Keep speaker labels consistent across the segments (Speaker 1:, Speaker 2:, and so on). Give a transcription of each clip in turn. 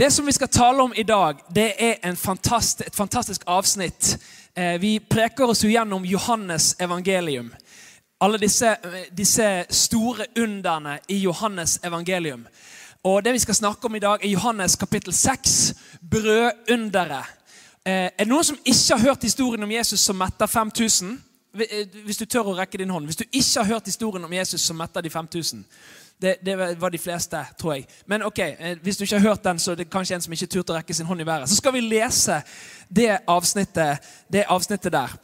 Speaker 1: Det som vi skal tale om i dag, det er fantast, et fantastisk avsnitt. Eh, vi preker oss gjennom Johannes evangelium. Alle disse, disse store underne i Johannes evangelium. Og Det vi skal snakke om i dag, er Johannes kapittel 6, brødunderet. Eh, er det noen som ikke har hørt historien om Jesus som metter 5000? Hvis du tør å rekke din hånd. Hvis du ikke har hørt historien om Jesus som metter de 5000, det, det, var de fleste, tror jeg. Men ok, eh, hvis du ikke har hørt den, så det er kanskje en som ikke turte å rekke sin hånd i været. Så skal vi lese det avsnittet, det avsnittet der.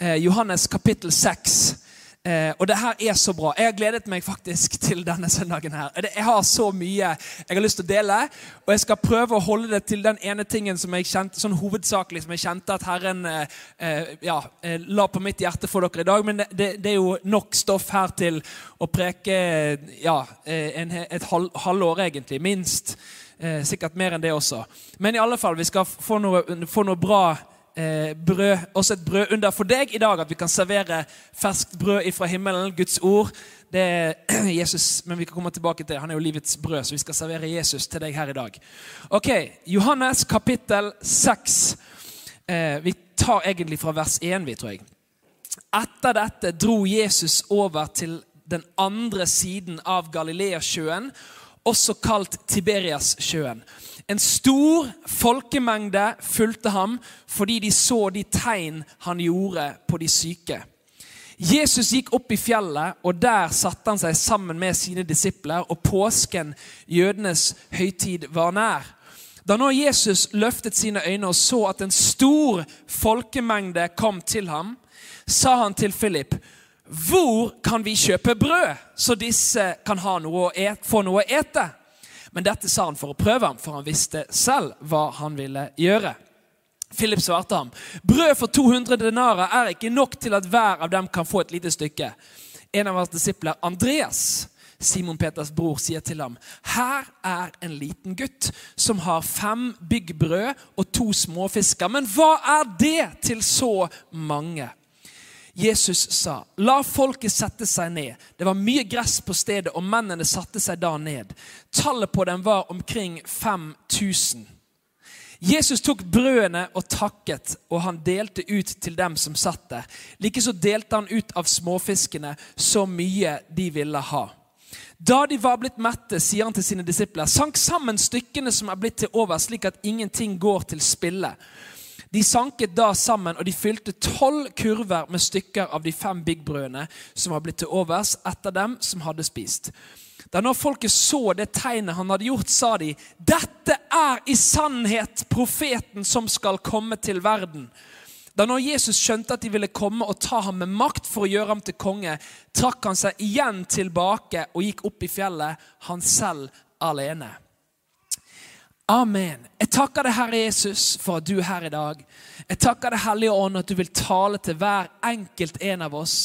Speaker 1: Eh, Johannes kapittel 6. Eh, og det her er så bra. Jeg har gledet meg faktisk til denne søndagen. her. Jeg har så mye jeg har lyst til å dele, og jeg skal prøve å holde det til den ene tingen som jeg kjente, sånn hovedsakelig som jeg kjente at Herren eh, eh ja, eh, la på mitt hjerte for dere i dag. Men det, det, er jo nok stoff her til å preke ja, eh, en, et halv, halvår, egentlig. Minst. Eh, sikkert mer enn det også. Men i alle fall, vi skal få noe, få noe bra eh, brød, også et brød under for deg i dag. At vi kan servere ferskt brød ifra himmelen, Guds ord. Det er Jesus, Men vi kan komme tilbake til det. Han er jo livets brød, så vi skal servere Jesus til deg her i dag. Ok, Johannes kapittel 6. Eh, vi tar egentlig fra vers 1, vi, tror jeg. Etter dette dro Jesus over til den andre siden av Galileasjøen, også kalt Tiberiassjøen. En stor folkemengde fulgte ham fordi de så de tegn han gjorde på de syke. Jesus gikk opp i fjellet, og der satte han seg sammen med sine disipler, og påsken, jødenes høytid, var nær. Da nå Jesus løftet sine øyne og så at en stor folkemengde kom til ham, sa han til Philip, 'Hvor kan vi kjøpe brød, så disse kan noe et, få noe å ete?' Men dette sa han for å prøve ham, for han visste selv hva han ville gjøre. Philip svarte ham, 'Brød for 200 denarer er ikke nok til at hver av dem kan få et lite stykke.' En av hans disipler, Andreas, Simon Peters bror, sier til ham, 'Her er en liten gutt som har fem byggbrød og to småfisker.' 'Men hva er det til så mange?' Jesus sa, 'La folket sette seg ned.' Det var mye gress på stedet, og mennene satte seg da ned. Tallet på dem var omkring 5000. Jesus tok brødene og takket, og han delte ut til dem som satt der. Likeså delte han ut av småfiskene så mye de ville ha. Da de var blitt mette, sier han til sine disipler, sank sammen stykkene som er blitt til over, slik at ingenting går til spille. De sanket da sammen, og de fylte tolv kurver med stykker av de fem byggbrødene som var blitt til overs etter dem som hadde spist. Da når folket så det tegnet han hadde gjort, sa de, 'Dette er i sannhet profeten som skal komme til verden.' Da når Jesus skjønte at de ville komme og ta ham med makt for å gjøre ham til konge, trakk han seg igjen tilbake og gikk opp i fjellet, han selv alene. Amen. Jeg takker deg, Herre Jesus, for at du er her i dag. Jeg takker deg, Hellige Ånd, at du vil tale til hver enkelt en av oss.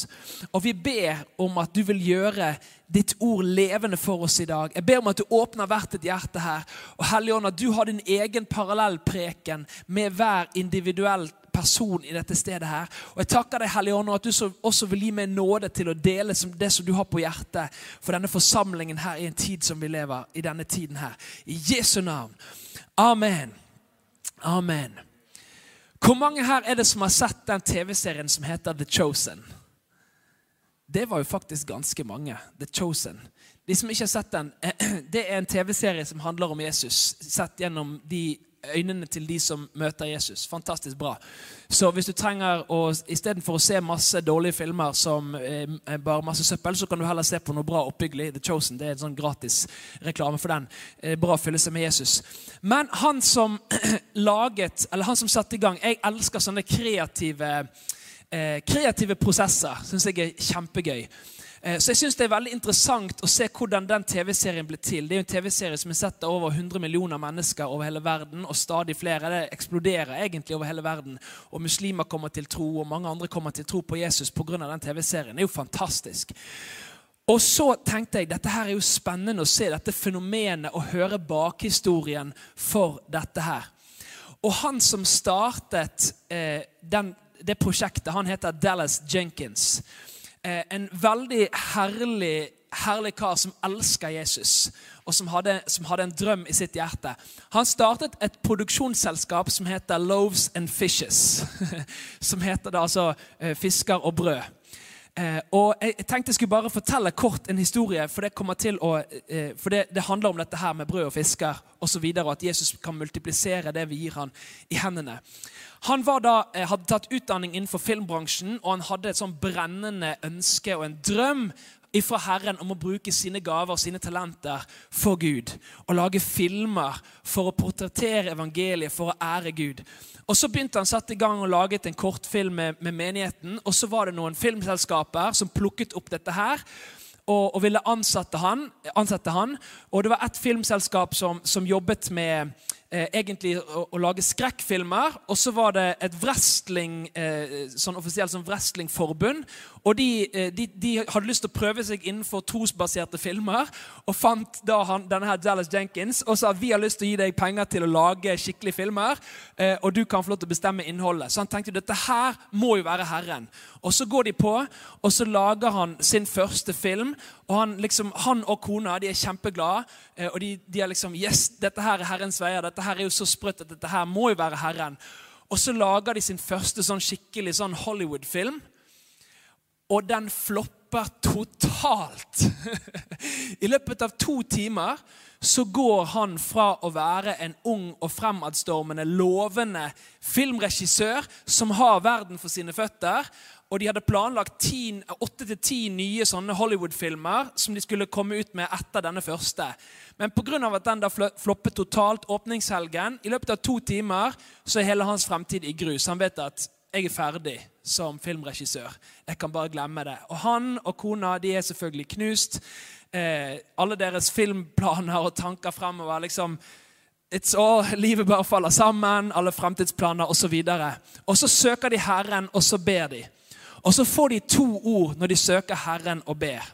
Speaker 1: Og vi ber om at du vil gjøre ditt ord levende for oss i dag. Jeg ber om at du åpner hvert et hjerte her. Og Hellige Ånd, at du har din egen parallellpreken med hver individuell person i dette stedet her. Og Jeg takker deg, Hellige Ånd, at du også vil gi meg nåde til å dele det som du har på hjertet for denne forsamlingen her i en tid som vi lever i denne tiden her. I Jesu navn. Amen. Amen. Hvor mange her er det som har sett den TV-serien som heter The Chosen? Det var jo faktisk ganske mange. The Chosen. De som ikke har sett den, Det er en TV-serie som handler om Jesus, sett gjennom de øynene til de som møter Jesus. Fantastisk bra. Så hvis du trenger å, istedenfor å se masse dårlige filmer som eh, bare masse søppel, så kan du heller se på noe bra oppbyggelig. The Chosen. Det er en sånn gratis reklame for den. Eh, bra å fylle seg med Jesus. Men han som laget, eller han som satte i gang Jeg elsker sånne kreative, eh, kreative prosesser. Syns jeg er kjempegøy. Eh, så jeg synes Det er veldig interessant å se hvordan den TV-serien ble til. Det er jo en TV-serie som er sett av over 100 millioner mennesker over hele verden. Og stadig flere. Det eksploderer egentlig over hele verden. Og muslimer kommer til tro, og mange andre kommer til tro på Jesus pga. den TV-serien. Det er jo fantastisk. Og så tenkte jeg dette her er jo spennende å se dette fenomenet og høre bakhistorien for dette her. Og han som startet eh, den, det prosjektet, han heter Dallas Jenkins. Eh, en veldig herlig herlig kar som elsker Jesus, og som hadde, som hadde, en drøm i sitt hjerte. Han startet et produksjonsselskap som heter Loaves and Fishes. Som heter da altså eh, fisker og brød. Eh, og Jeg tenkte jeg skulle bare fortelle kort en historie, for det kommer til å, eh, for det, det, handler om dette her med brød og fisker osv., og, og at Jesus kan multiplisere det vi gir han i hendene. Han da, eh, hadde tatt utdanning innenfor filmbransjen, og han hadde et sånn brennende ønske og en drøm ifra Herren om å bruke sine gaver og sine talenter for Gud. Og lage filmer for å portrettere evangeliet, for å ære Gud. Og Så begynte han satt i gang og laget en kortfilm med, med menigheten. Og så var det noen filmselskaper som plukket opp dette her og, og ville ansette han, ansette han, Og det var et filmselskap som, som jobbet med eh, egentlig å, å, lage skrekkfilmer. Og så var det et wrestling, eh, sånn offisielt sånn wrestlingforbund. Og de, eh, de, de, hadde lyst til å prøve seg innenfor trosbaserte filmer. Og fant da han, denne her Dallas Jenkins og sa vi har lyst til å gi deg penger til å lage skikkelige filmer. Eh, og du kan få lov til å bestemme innholdet. Så han tenkte dette her må jo være Herren. Og så går de på, og så lager han sin første film. Og han, liksom, han og kona de er kjempeglade. Eh, og de, de, er liksom Yes, dette her er Herrens veier. Dette her er jo så sprøtt at dette her må jo være Herren. Og så lager de sin første sånn skikkelig sånn Hollywood-film. Og den flopper totalt. I løpet av to timer så går han fra å være en ung og fremadstormende, lovende filmregissør som har verden for sine føtter, og de hadde planlagt åtte til ti nye sånne Hollywood-filmer som de skulle komme ut med etter denne første. Men pga. at den da floppet totalt åpningshelgen, i løpet av to timer, så er hele hans fremtid i grus. Han vet at jeg er ferdig som filmregissør. Jeg kan bare glemme det. Og han og kona de er selvfølgelig knust. Eh, alle deres filmplaner og tanker fremover liksom, It's all, Livet bare faller sammen, alle fremtidsplaner osv. Og, og så søker de Herren, og så ber de. Og så får de to ord når de søker Herren og ber.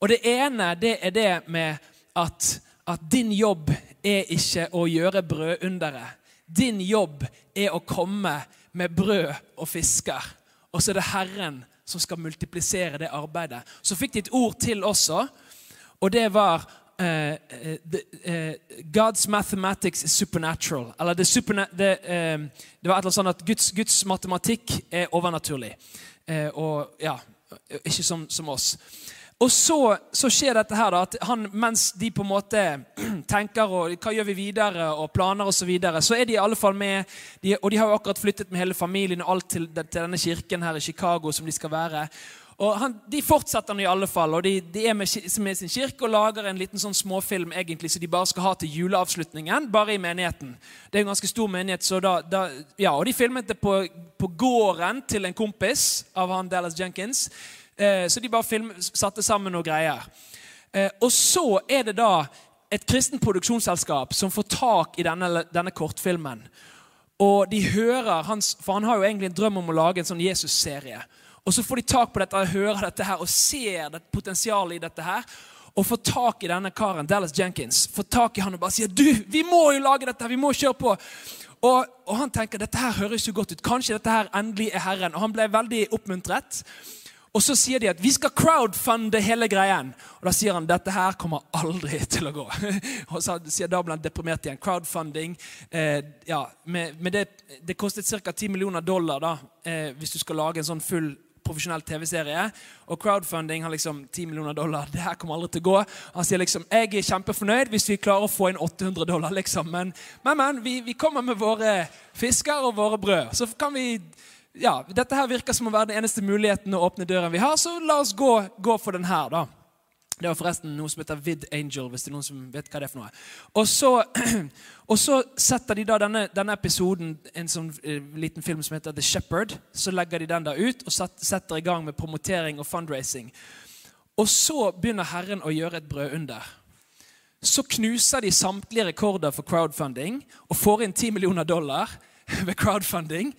Speaker 1: Og Det ene det er det med at, at din jobb er ikke å gjøre brødunderet. Din jobb er å komme med brød og fisker. Og så er det Herren som skal multiplisere det arbeidet. Så fikk de et ord til også, og det var uh, the, uh, God's mathematics is supernatural. Eller det, superna det, uh, det var et eller annet sånn at Guds, Guds matematikk er overnaturlig. og ja, ikke som, som oss. Og så, så, skjer dette her da, at han, mens de på en måte tenker og hva gjør vi videre og planer osv., så, videre, så er de i alle fall med. De, og de har jo akkurat flyttet med hele familien og alt til, til, denne kirken her i Chicago som de skal være. Og han, De fortsetter nå i alle fall, og de, de er med, med, sin kirke og lager en liten sånn småfilm egentlig, som de bare skal ha til juleavslutningen, bare i menigheten. Det er en ganske stor menighet, så da, da ja, Og de filmet det på, på gården til en kompis av han Dallas Jenkins. Eh, så de bare film, satte sammen noen greier. Eh, og så er det da et kristent produksjonsselskap som får tak i denne, denne kortfilmen. Og de hører hans, For han har jo egentlig en drøm om å lage en sånn Jesus-serie. Og Så får de tak på dette, og hører dette her, og ser det potensialet i dette. her, Og får tak i denne karen, Dallas Jenkins, får tak i han og bare sier du, vi må jo lage dette, vi må kjøre på. Og, og han tenker dette her høres jo godt ut. Kanskje dette her endelig er Herren. Og han ble veldig oppmuntret. Og så sier de at vi skal crowdfunde hele greien. Og da sier han dette her kommer aldri til å gå. Og så sier da ble han deprimert igjen. Crowdfunding eh, ja, med, med det, det, kostet ca. 10 millioner dollar da, eh, hvis du skal lage en sånn full profesjonell TV-serie. Og crowdfunding har liksom 10 millioner dollar. Det her kommer aldri til å gå. Han sier liksom jeg er kjempefornøyd hvis vi klarer å få inn 800 dollar. liksom. Men, men, men vi, vi kommer med våre fisker og våre brød. Så kan vi ja, dette her virker som å være den eneste muligheten å åpne døren vi har, så la oss gå, gå for den her, da. Det var forresten noe som heter Vid Angel, hvis det er noen som vet hva det er for noe. Og så, og så setter de da denne, denne, episoden, en sånn uh, liten film som heter The Shepherd, så legger de den da ut og set, setter i gang med promotering og fundraising. Og så begynner Herren å gjøre et brødunder. Så knuser de samtlige rekorder for crowdfunding og får inn 10 millioner dollar ved crowdfunding.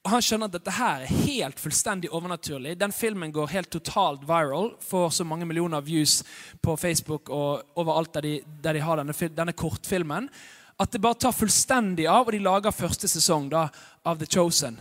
Speaker 1: Og Han skjønner at dette her er helt fullstendig overnaturlig. Den filmen går helt totalt viral. Får så mange millioner views på Facebook og overalt der de, der de har denne, denne, kortfilmen. At det bare tar fullstendig av, og de lager første sesong da, av The Chosen.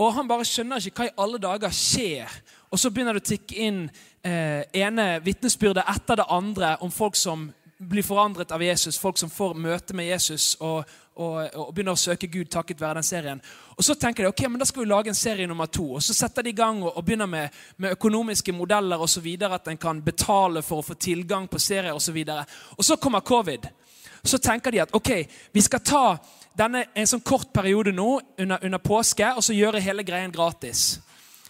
Speaker 1: Og han bare skjønner ikke hva i alle dager skjer. Og så begynner det å tikke inn eh, ene vitnesbyrdet etter det andre om folk som blir forandret av Jesus, folk som får møte med Jesus og, og, og begynner å søke Gud takket være den serien. Og Så tenker de ok, men da skal vi lage en serie nummer to. Og Så setter de i gang og, og begynner med, med økonomiske modeller og så videre, at en kan betale for å få tilgang på serier osv. Og, og så kommer covid. Så tenker de at ok, vi skal ta denne en sånn kort periode nå under, under påske og så gjøre hele greien gratis.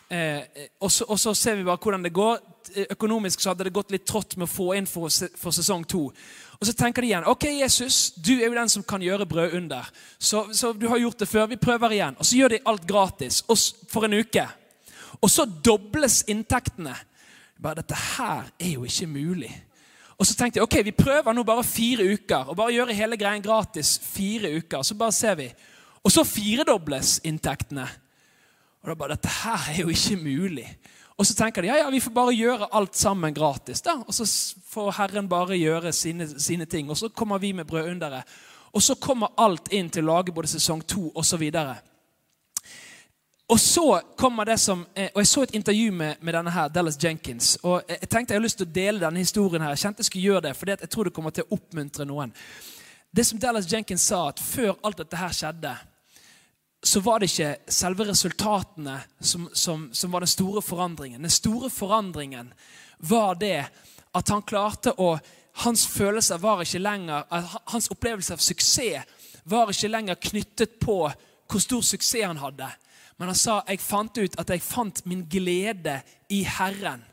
Speaker 1: Eh, og, så, og, så, ser vi bare hvordan det går. Økonomisk så hadde det gått litt trått med å få inn for, for, sesong to. Og så tenker de igjen ok, Jesus, du er jo den som kan gjøre brødunder. Så, så du har gjort det før. Vi prøver igjen. Og så gjør de alt gratis for en uke. Og så dobles inntektene. Bare dette her er jo ikke mulig. Og så tenkte jeg ok, vi prøver nå bare fire uker. Og bare gjøre hele greien gratis fire uker. Så bare ser vi. Og så firedobles inntektene. Og da bare Dette her er jo ikke mulig. Og så tenker de ja, ja, vi får bare gjøre alt sammen gratis. da. Og så får Herren bare gjøre sine, sine ting. Og så kommer vi med brødunderet. Og så kommer alt inn til å lage både sesong to osv. Og så kommer det som, eh, og Jeg så et intervju med, med denne her, Dallas Jenkins. og Jeg tenkte jeg har lyst til å dele denne historien. her. Jeg kjente jeg skulle gjøre det, for jeg tror det kommer til å oppmuntre noen. Det som Dallas Jenkins sa, at før alt dette her skjedde, så var det ikke selve resultatene som, som, som, var den store forandringen. Den store forandringen var det at han klarte å Hans følelser var ikke lenger Hans opplevelse av suksess var ikke lenger knyttet på hvor stor suksess han hadde. Men han sa jeg fant ut at jeg fant min glede i Herren.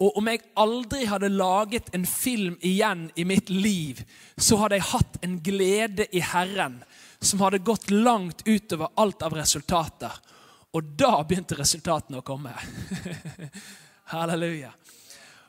Speaker 1: Og om jeg aldri hadde laget en film igjen i mitt liv, så hadde jeg hatt en glede i Herren som hadde gått langt utover alt av resultater. Og da begynte resultatene å komme. Halleluja.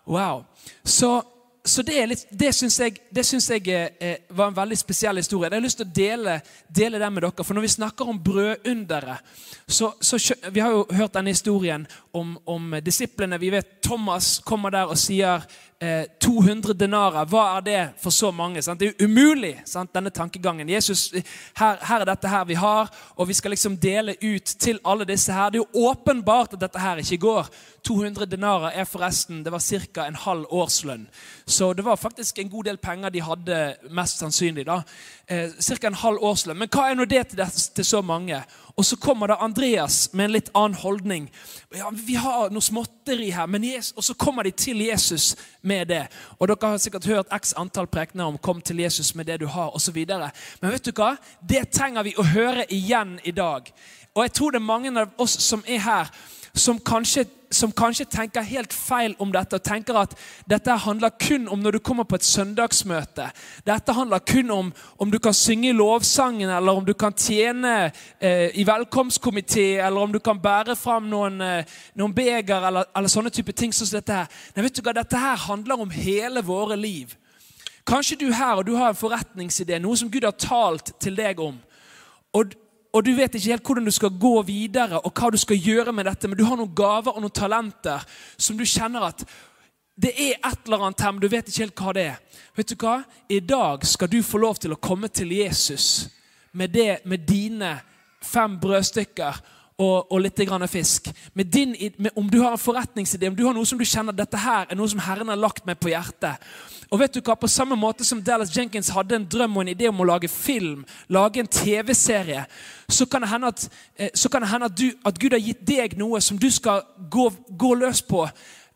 Speaker 1: Wow. Så så det, litt, det syns jeg, det syns jeg eh, var en veldig spesiell historie. Jeg har lyst til å dele, dele den med dere. For når vi snakker om brødunderet så, så, Vi har jo hørt denne historien om, om disiplene. Vi vet Thomas kommer der og sier eh, 200 denarer. Hva er det for så mange? Sant? Det er jo umulig, sant? denne tankegangen. Jesus, her, her, er dette her vi har, og vi skal liksom dele ut til alle disse her. Det er jo åpenbart at dette her ikke går. 200 denarer er forresten det var ca. en halv årslønn. Så det var faktisk en god del penger de hadde, mest sannsynlig. da. Eh, Ca. en halv årslønn. Men hva er nå det til, det til, så mange? Og så kommer da Andreas med en litt annen holdning. Ja, Vi har noe småtteri her, og så kommer de til Jesus med det. Og Dere har sikkert hørt x antall prekener om 'kom til Jesus med det du har', osv. Men vet du hva? det trenger vi å høre igjen i dag. Og jeg tror det er mange av oss som er her, som kanskje, som kanskje, tenker helt feil om dette og tenker at dette handler kun om når du kommer på et søndagsmøte. Dette handler kun om om du kan synge i lovsangen, eller om du kan tjene eh, i velkomstkomité, eller om du kan bære fram noen, eh, noen beger eller, eller, sånne type ting. som dette her. Nei, vet du hva? Dette her handler om hele våre liv. Kanskje du her og du har en forretningsidé, noe som Gud har talt til deg om. Og og du vet ikke helt hvordan du skal gå videre og hva du skal gjøre med dette, men du har noen gaver og noen talenter som du kjenner at det er et eller annet her, men du vet ikke helt hva det er. Vet du hva? I dag skal du få lov til å komme til Jesus med, det, med dine fem brødstykker og, og litt fisk. Med din, med, om du har en forretningsidé, om du har noe som du kjenner dette her er noe som Herren har lagt meg på hjertet, og vet du hva, På samme måte som Dallas Jenkins hadde en drøm og en idé om å lage film, lage en TV-serie, så kan det hende, at, eh, det hende at, du, at, Gud har gitt deg noe som du skal gå, gå løs på.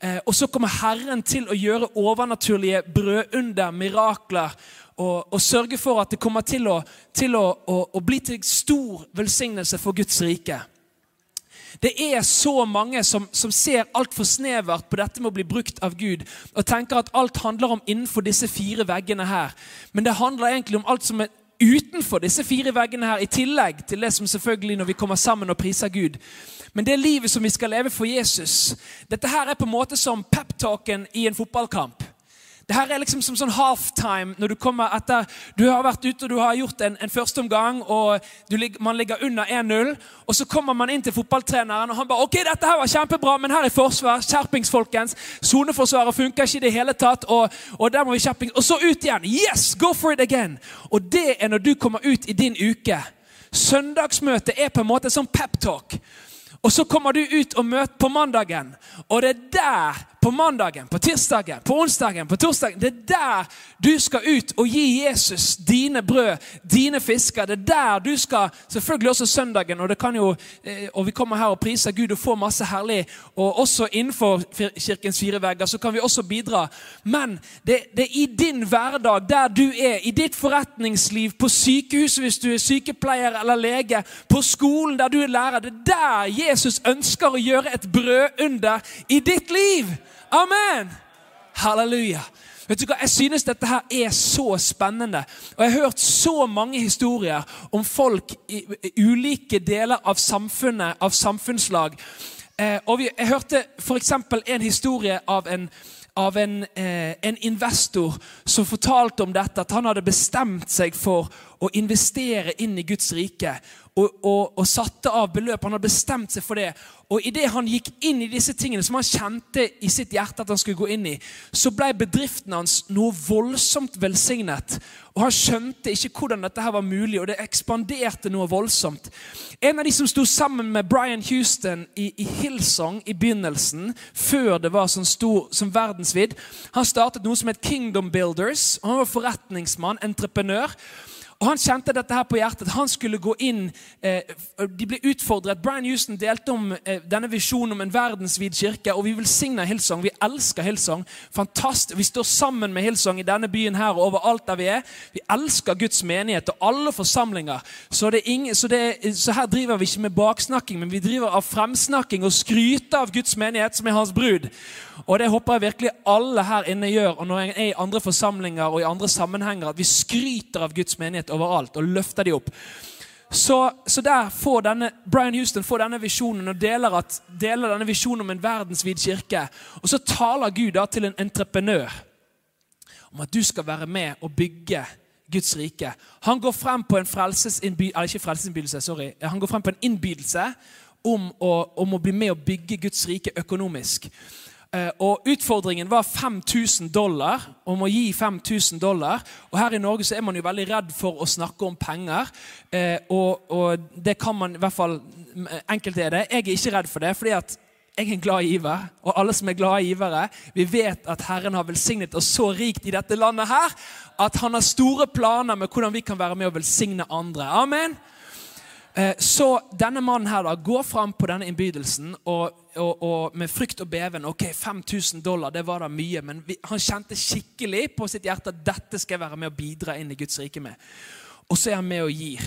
Speaker 1: Eh, og så kommer Herren til å gjøre overnaturlige brødunder, mirakler, og, og sørge for at det kommer til, å, til å, å, å bli til stor velsignelse for Guds rike. Det er så mange som, som ser altfor snevert på dette med å bli brukt av Gud og tenker at alt handler om innenfor disse fire veggene her. Men det handler egentlig om alt som er utenfor disse fire veggene her, i tillegg til det som selvfølgelig når vi kommer sammen og priser Gud. Men det livet som vi skal leve for Jesus, dette her er på en måte som peptalken i en fotballkamp. Det her er liksom som sånn halftime når du kommer etter Du har vært ute og du har gjort en, en førsteomgang, og du, man ligger under 1-0. Og så kommer man inn til fotballtreneren, og han bare 'Ok, dette her var kjempebra, men her er forsvar. Skjerpings, folkens. Soneforsvaret funker ikke i det hele tatt. Og, og der må vi skjerpings. Og så ut igjen. Yes, go for it again. Og det er når du kommer ut i din uke. Søndagsmøtet er på en måte som peptalk. Og så kommer du ut og møter på mandagen, og det er der på mandagen, på tirsdagen, på onsdagen, på torsdagen. Det er der du skal ut og gi Jesus dine brød, dine fisker. Det er der du skal Selvfølgelig også søndagen, og, det kan jo, eh, og vi kommer her og priser Gud og får masse herlig. Og også innenfor kirkens fire vegger så kan vi også bidra. Men det, det er i din hverdag, der du er, i ditt forretningsliv, på sykehuset hvis du er sykepleier eller lege, på skolen der du er lærer, det er der Jesus ønsker å gjøre et brødunder i ditt liv. Amen! Halleluja. Vet du hva? Jeg synes dette her er så spennende. Og Jeg har hørt så mange historier om folk i, ulike deler av samfunnet, av samfunnslag. Eh, og Jeg hørte f.eks. en historie av en av en, eh, en, investor som fortalte om dette, at han hadde bestemt seg for å investere inn i Guds rike og, og, og, satte av beløp. Han hadde bestemt seg for det. Og idet han gikk inn i disse tingene som han kjente i sitt hjerte at han skulle gå inn i, så ble bedriften hans noe voldsomt velsignet. Og Han skjønte ikke hvordan dette her var mulig, og det ekspanderte noe voldsomt. En av de som sto sammen med Brian Houston i, i Hillsong i begynnelsen, før det var sånn stor som verdensvidd, han startet noe som het Kingdom Builders. Han var forretningsmann, entreprenør. Og Han kjente dette her på hjertet. Han skulle gå inn eh, De ble utfordret. Brian Houston delte om eh, denne visjonen om en verdensvid kirke. Og vi velsigner Hillsong. Vi elsker Hillsong. Fantastisk. Vi står sammen med Hillsong i denne byen her og overalt der vi er. Vi elsker Guds menighet og alle forsamlinger. Så, ingen, så, det, så her driver vi ikke med baksnakking, men vi driver av fremsnakking og skryter av Guds menighet, som er hans brud. Og det håper jeg virkelig alle her inne gjør. Og når jeg er i andre forsamlinger og i andre sammenhenger, at vi skryter av Guds menighet overalt og løfter de opp. Så, så der får denne, Brian Houston får denne visjonen og deler, at, deler denne visjonen om en verdensvid kirke. Og så taler Gud da til en entreprenør om at du skal være med og bygge Guds rike. Han går frem på en frelsesinnbydelse, sorry. Han går frem på en innbydelse om å, om å bli med og bygge Guds rike økonomisk. Eh, og Utfordringen var 5000 dollar, om å gi 5000 dollar. Og Her i Norge så er man jo veldig redd for å snakke om penger. Eh, og, og det kan man i hvert fall Enkelte er det. Jeg er ikke redd for det. fordi at jeg er en glad giver, og alle som er glade givere, vi vet at Herren har velsignet oss så rikt i dette landet her at han har store planer med hvordan vi kan være med å velsigne andre. Amen. Eh, så denne mannen her da går fram på denne innbydelsen og, og, og med frykt og beven. ok, 5000 dollar, det var da mye, men vi, han kjente skikkelig på sitt hjerte at dette skal jeg være med å bidra inn i Guds rike med. Og så er han med og gir.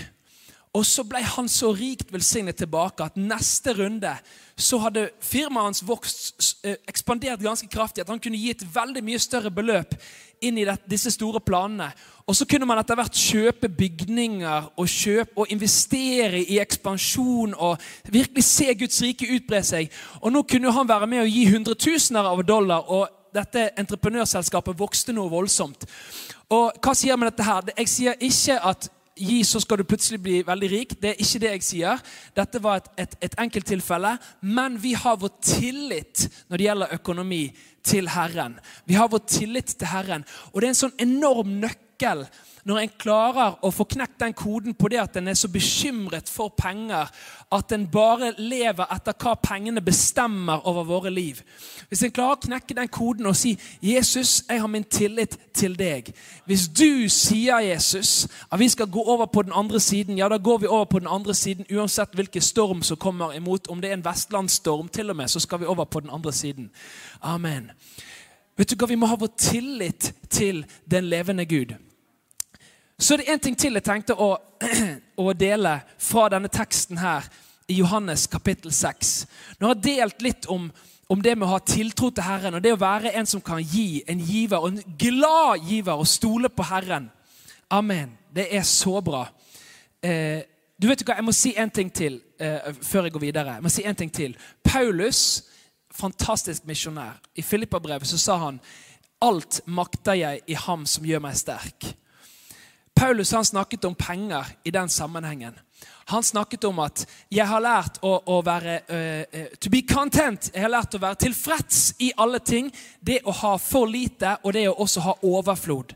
Speaker 1: Og så ble han så rikt velsignet tilbake at neste runde så hadde firmaet hans vokst, eh, ekspandert ganske kraftig. At han kunne gi et veldig mye større beløp inn i disse store planene. Og så kunne man etter hvert kjøpe bygninger og, kjøpe, og investere i ekspansjon og virkelig se Guds rike utbre seg. Og nå kunne han være med og gi hundretusener av dollar, og dette entreprenørselskapet vokste noe voldsomt. Og hva sier man dette her? Jeg sier ikke at gi, så skal du plutselig bli veldig rik. Det er ikke det jeg sier. Dette var et, et, et enkelttilfelle. Men vi har vår tillit når det gjelder økonomi, til Herren. Vi har vår tillit til Herren. Og det er en sånn enorm nøkkel når en klarer å få knekt den koden på det at en er så bekymret for penger at en bare lever etter hva pengene bestemmer over våre liv. Hvis en klarer å knekke den koden og si 'Jesus, jeg har min tillit til deg'. Hvis du sier, Jesus, at vi skal gå over på den andre siden, ja, da går vi over på den andre siden uansett hvilken storm som kommer imot. Om det er en vestlandsstorm, til og med, så skal vi over på den andre siden. Amen. Vet du hva, Vi må ha vår tillit til den levende Gud. Så det er det én ting til jeg tenkte å, å, dele fra denne teksten her i Johannes kapittel 6. Nå har jeg delt litt om, om, det med å ha tiltro til Herren og det å være en som kan gi, en giver, og en glad giver, og stole på Herren. Amen. Det er så bra. Eh, du vet hva, Jeg må si en ting til eh, før jeg går videre. Jeg må si en ting til. Paulus, fantastisk misjonær, i Filippabrevet så sa han Alt makter jeg i ham som gjør meg sterk. Paulus han snakket om penger i den sammenhengen. Han snakket om at 'jeg har lært å, å være uh, to be content'. Jeg har lært å være tilfreds i alle ting. Det å ha for lite og det å også ha overflod.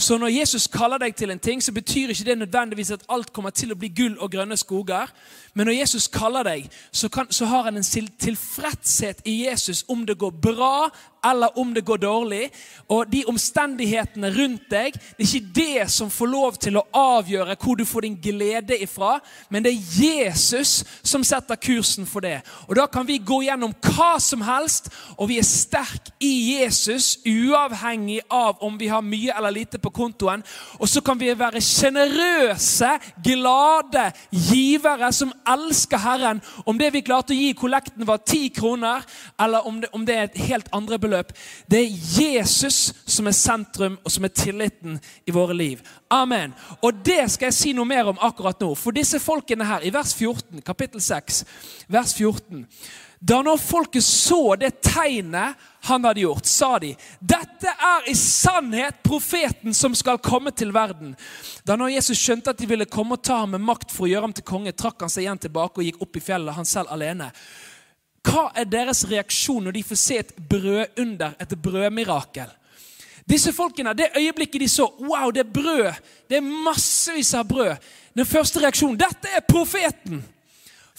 Speaker 1: Så når Jesus kaller deg til en ting, så betyr ikke det nødvendigvis at alt kommer til å bli gull og grønne skoger. Men når Jesus kaller deg, så, kan, så har han en tilfredshet i Jesus om det går bra eller om det går dårlig. Og de omstendighetene rundt deg, det er ikke det som får lov til å avgjøre hvor du får din glede ifra, men det er Jesus som setter kursen for det. Og da kan vi gå gjennom hva som helst, og vi er sterke i Jesus, uavhengig av om vi har mye eller lite på kontoen. Og så kan vi være sjenerøse, glade givere som elsker Herren. Om det vi klarte å gi i kollekten var ti kroner, eller om det, om det er et helt andre beløp. Det er Jesus som er sentrum, og som er tilliten i våre liv. Amen. Og det skal jeg si noe mer om akkurat nå. For disse folkene her, i vers 14, kapittel 6, vers 14 da når folket så det tegnet han hadde gjort, sa de dette er i sannhet profeten som skal komme til verden. Da når Jesus skjønte at de ville komme og ta ham med makt for å gjøre ham til konge, trakk han seg igjen tilbake og gikk opp i fjellet, han selv alene. Hva er deres reaksjon når de får se et brødunder, et brødmirakel? Disse folkene, Det øyeblikket de så wow, det er brød, det er massevis av brød Den første reaksjonen dette er profeten!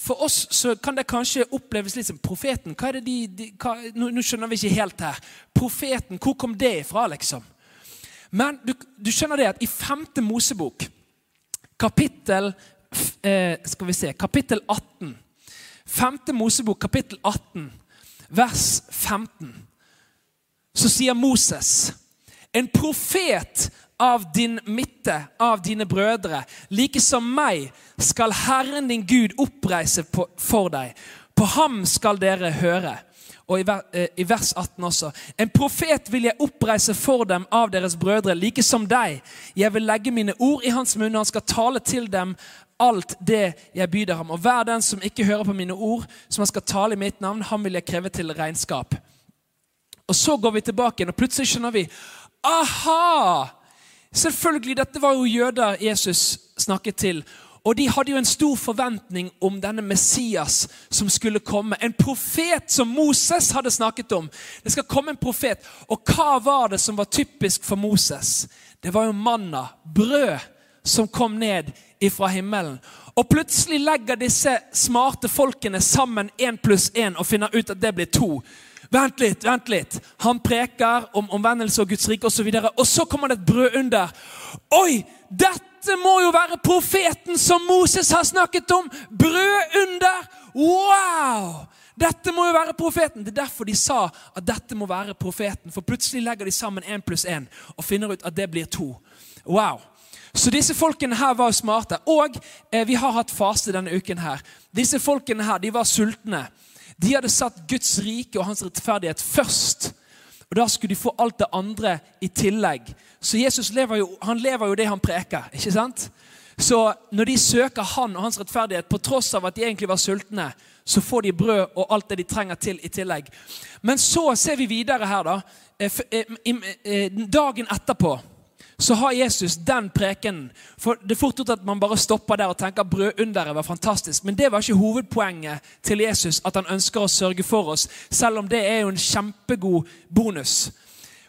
Speaker 1: For oss så kan det kanskje oppleves litt som profeten. Hva er det de, de hva, nå, nå, skjønner vi ikke helt her. Profeten, hvor kom det ifra, liksom? Men du, du skjønner det at i femte Mosebok, kapittel eh, Skal vi se Kapittel 18. Femte Mosebok, kapittel 18, vers 15. Så sier Moses en profet av din midte, av dine brødre. Like som meg skal Herren din Gud oppreise på, for deg. På ham skal dere høre. Og i, eh, vers 18 også. En profet vil jeg oppreise for dem av deres brødre, like som deg. Jeg vil legge mine ord i hans munn, og han skal tale til dem alt det jeg byder ham. Og hver den som ikke hører på mine ord, som han skal tale i mitt navn, han vil jeg kreve til regnskap. Og så går vi tilbake, igjen, og plutselig skjønner vi Aha! Selvfølgelig, dette var jo jøder Jesus snakket til. Og de hadde jo en stor forventning om denne Messias som skulle komme. En profet som Moses hadde snakket om. Det skal komme en profet. Og hva var det som var typisk for Moses? Det var jo manna, brød, som kom ned ifra himmelen. Og plutselig legger disse smarte folkene sammen én pluss én og finner ut at det blir to. Vent litt, vent litt. Han preker om omvendelse og Guds rike osv. Og, så og så kommer det et brød under. Oi! Dette må jo være profeten som Moses har snakket om! Brød under! Wow! Dette må jo være profeten. Det er derfor de sa at dette må være profeten. For plutselig legger de sammen én pluss én og finner ut at det blir to. Wow. Så disse folkene her var smarte. Og eh, vi har hatt faste denne uken her. Disse folkene her, de var sultne. De hadde satt Guds rike og hans rettferdighet først. Og Da skulle de få alt det andre i tillegg. Så Jesus lever jo, han lever jo det han preker. ikke sant? Så når de søker han og hans rettferdighet, på tross av at de egentlig var sultne, så får de brød og alt det de trenger til i tillegg. Men så ser vi videre her, da. Eh, eh, eh, dagen etterpå så har Jesus den prekenen. For Det er fort gjort at man bare stopper der og tenker brødunderet var fantastisk. Men det var ikke hovedpoenget til Jesus, at han ønsker å sørge for oss. Selv om det er jo en kjempegod bonus.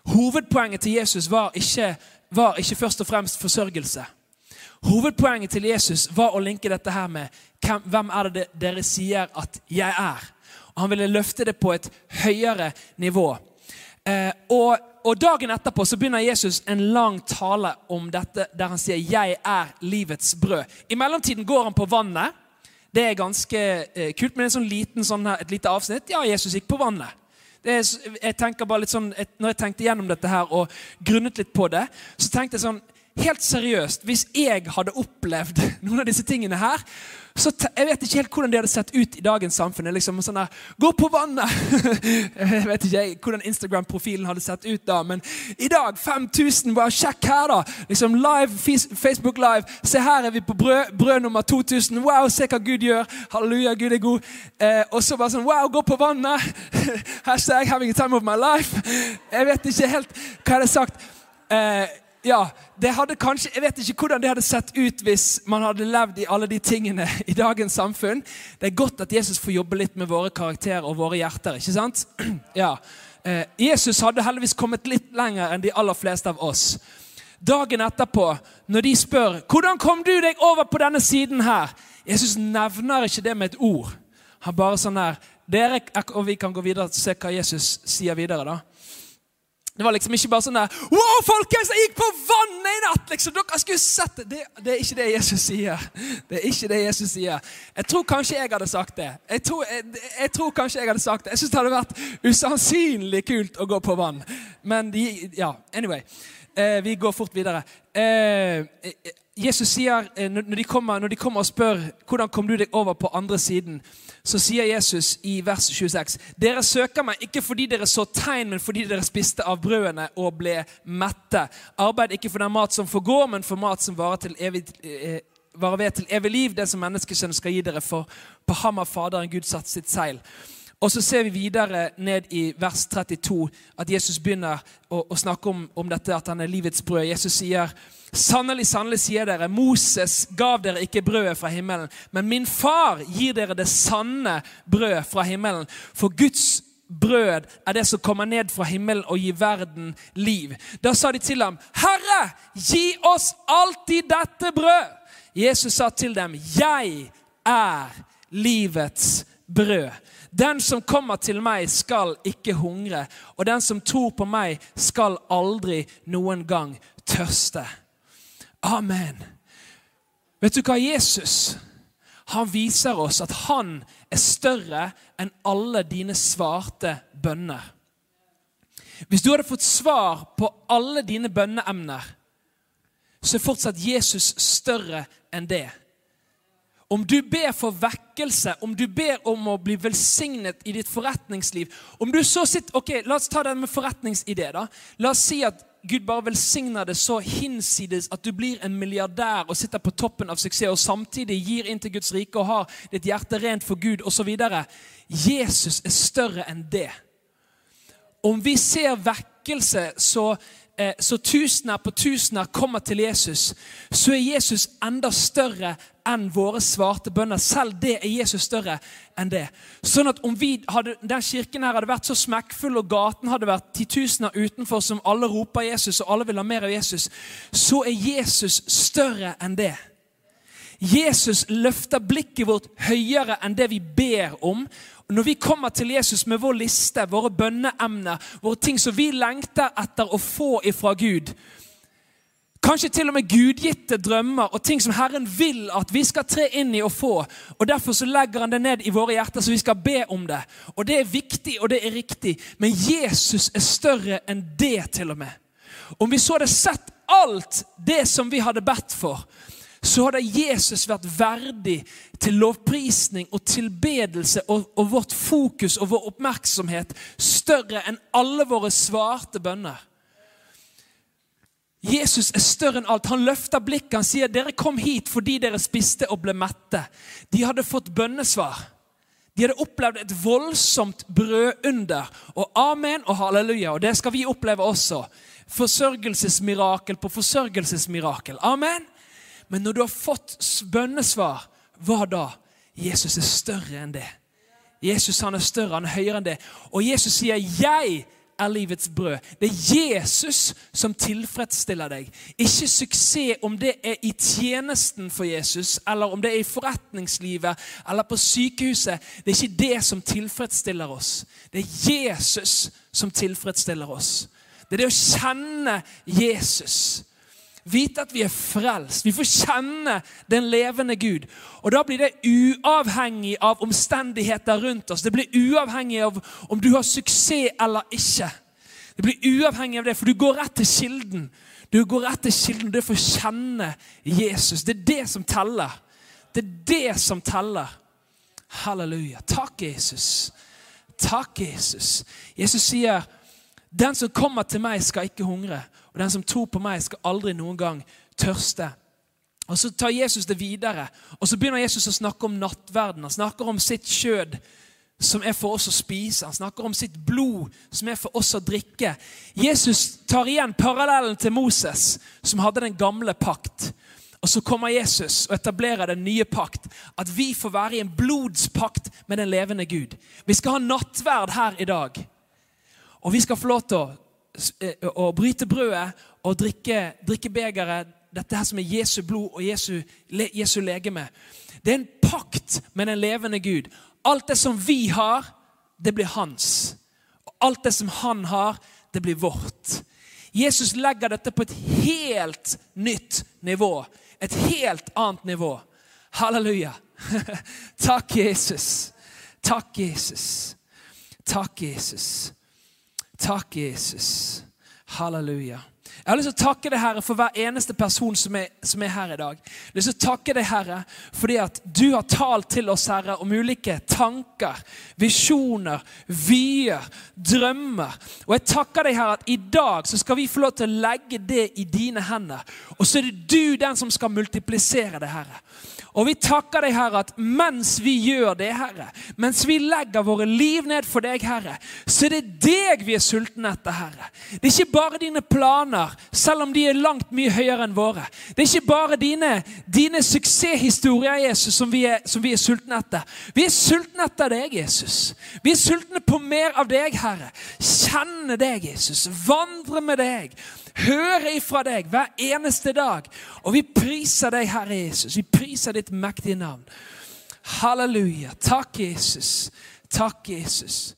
Speaker 1: Hovedpoenget til Jesus var ikke, var ikke først og fremst forsørgelse. Hovedpoenget til Jesus var å linke dette her med hvem er det dere sier at jeg er. Og han ville løfte det på et høyere nivå. Eh, og og Dagen etterpå så begynner Jesus en lang tale om dette, der han sier 'Jeg er livets brød'. I mellomtiden går han på vannet. Det er ganske eh, kult, men en sånn liten, sånn her, et lite avsnitt. Ja, Jesus gikk på vannet. Er, jeg tenker bare litt sånn, et, når jeg tenkte gjennom dette her og grunnet litt på det, så tenkte jeg sånn Helt seriøst, hvis jeg hadde opplevd noen av disse tingene her, så Jeg vet ikke helt hvordan det hadde sett ut i dagens samfunn. liksom sånn der, Gå på vannet! jeg vet ikke hvordan Instagram-profilen hadde sett ut da, men i dag 5000. Bare sjekk her, da! Liksom live, Facebook Live. Se, her er vi på brød, brød nummer 2000. Wow, se hva Gud gjør! Halleluja, Gud er god. Eh, og så bare sånn Wow, gå på vannet! Hashtag having a time of my life. Jeg vet ikke helt hva jeg hadde sagt. Eh, ja, det hadde kanskje, Jeg vet ikke hvordan det hadde sett ut hvis man hadde levd i alle de tingene i dagens samfunn. Det er godt at Jesus får jobbe litt med våre karakterer og våre hjerter. ikke sant? Ja. Eh, Jesus hadde heldigvis kommet litt lenger enn de aller fleste av oss. dagen etterpå, når de spør hvordan kom du deg over på denne siden her, Jesus nevner ikke det med et ord. Han bare sånn her, dere, og Vi kan gå videre og se hva Jesus sier videre. da. Det var liksom ikke bare sånn der Wow, folkens, jeg gikk på vannet i natt! liksom, Dere skulle sett det. det. det. er ikke det Jesus sier. Det er ikke det Jesus sier. Jeg tror kanskje jeg hadde sagt det. Jeg tror, jeg, jeg tror kanskje jeg hadde sagt det. Jeg syns det hadde vært usannsynlig kult å gå på vann. Men de, ja, anyway. Eh, vi går fort videre. Eh, Jesus sier, eh, når de, kommer, når de kommer og spør hvordan kom du deg over på andre siden, så sier Jesus i vers 26.: Dere søker meg ikke fordi dere så tegn, men fordi dere spiste av brødene og ble mette. Arbeid ikke for den mat som forgår, men for mat som varer, til evig, eh, varer ved til evig liv, det som menneskesønnen skal gi dere. For på ham har Faderen Gud satt sitt seil. Og så ser vi videre ned i vers 32 at Jesus begynner å, å snakke om, om, dette at han er livets brød. Jesus sier Sannelig, sannelig sier dere, Moses gav dere ikke brødet fra himmelen, men min far gir dere det sanne brød fra himmelen. For Guds brød er det som kommer ned fra himmelen og gir verden liv. Da sa de til ham, Herre, gi oss alltid dette brød. Jesus sa til dem, Jeg er livets brød. Den som kommer til meg, skal ikke hungre, og den som tror på meg, skal aldri noen gang tørste. Amen. Vet du hva Jesus Han viser oss at han er større enn alle dine svarte bønner. Hvis du hadde fått svar på alle dine bønneemner, så er fortsatt Jesus større enn det. Om du ber for vekkelse, om du ber om å bli velsignet i ditt forretningsliv om du så sitter, ok, La oss ta den med forretningsidé. da. La oss si at Gud bare velsigner det så hinsides at du blir en milliardær og sitter på toppen av suksess, og samtidig gir inn til Guds rike og har ditt hjerte rent for Gud osv. Jesus er større enn det. Om vi ser vekkelse så Eh, så tusener på tusener kommer til Jesus, så er Jesus enda større enn våre svarte bønner. Selv det er Jesus større enn det. Sånn at om vi hadde, den kirken her hadde vært så smekkfull, og gaten hadde vært titusener utenfor som alle roper Jesus, og alle vil ha mer av Jesus, så er Jesus større enn det. Jesus løfter blikket vårt høyere enn det vi ber om. Når vi kommer til Jesus med vår liste, våre bønneemner, våre ting som vi lengter etter å få ifra Gud, kanskje til og med gudgitte drømmer og ting som Herren vil at vi skal tre inn i og få, og derfor så legger han det ned i våre hjerter så vi skal be om det. Og det er viktig, og det er riktig, men Jesus er større enn det til og med. Om vi så hadde sett alt det som vi hadde bedt for, så hadde Jesus vært verdig til lovprisning og tilbedelse og, og, vårt fokus og vår oppmerksomhet større enn alle våre svarte bønner. Jesus er større enn alt. Han løfter blikket. Han sier dere kom hit fordi dere spiste og ble mette. De hadde fått bønnesvar. De hadde opplevd et voldsomt brødunder. Og amen og halleluja. Og det skal vi oppleve også. Forsørgelsesmirakel på forsørgelsesmirakel. Amen. Men når du har fått bønnesvar, hva da? Jesus er større enn det. Jesus han er større, han er høyere enn det. Og Jesus sier 'Jeg er livets brød'. Det er Jesus som tilfredsstiller deg. Ikke suksess om det er i tjenesten for Jesus, eller om det er i forretningslivet eller på sykehuset. Det er ikke det som tilfredsstiller oss. Det er Jesus som tilfredsstiller oss. Det er det å kjenne Jesus. Vite at vi er frelst. Vi får kjenne den levende Gud. Og Da blir det uavhengig av omstendigheter rundt oss. Det blir uavhengig av om du har suksess eller ikke. Det blir uavhengig av det, for du går rett til kilden. Du går rett til kilden, det får kjenne Jesus. Det er det som teller. Det er det som teller. Halleluja. Takk, Jesus. Takk, Jesus. Jesus sier, 'Den som kommer til meg, skal ikke hungre.' Og den som tror på meg, skal aldri noen gang tørste. Og Så tar Jesus det videre, og så begynner Jesus å snakke om nattverden. Han snakker om sitt kjød, som er for oss å spise. Han snakker om sitt blod, som er for oss å drikke. Jesus tar igjen parallellen til Moses, som hadde den gamle pakt. Og Så kommer Jesus og etablerer den nye pakt. At vi får være i en blodspakt med den levende Gud. Vi skal ha nattverd her i dag. Og vi skal få lov til å å bryte brødet og drikke, drikke begeret, dette her som er Jesu blod og Jesu, Jesu legeme. Det er en pakt med den levende Gud. Alt det som vi har, det blir hans. Og alt det som han har, det blir vårt. Jesus legger dette på et helt nytt nivå. Et helt annet nivå. Halleluja. Takk, Jesus. Takk, Jesus. Takk, Jesus. Takk, Jesus. Halleluja. Jeg har lyst til å takke deg, Herre, for hver eneste person som er, som er, her i dag. Jeg har lyst til å takke deg, Herre, fordi at du har talt til oss, Herre, om ulike tanker, visjoner, vyer, drømmer. Og jeg takker deg, Herre, at i dag så skal vi få lov til å legge det i dine hender. Og så er det du den som skal multiplisere det, Herre. Og vi takker deg, Herre, at mens vi gjør det, Herre, mens vi legger våre liv ned for deg, Herre, så er det deg vi er sultne etter, Herre. Det er ikke bare dine planer, selv om de er langt mye høyere enn våre. Det er ikke bare dine, dine suksesshistorier, Jesus, som vi, er, som vi er sultne etter. Vi er sultne etter deg, Jesus. Vi er sultne på mer av deg, Herre. Kjenne deg, Jesus. Vandre med deg høre ifra deg hver eneste dag. Og vi priser deg, Herre Jesus. Vi priser ditt mektige navn. Halleluja. Takk, Jesus. Takk, Jesus.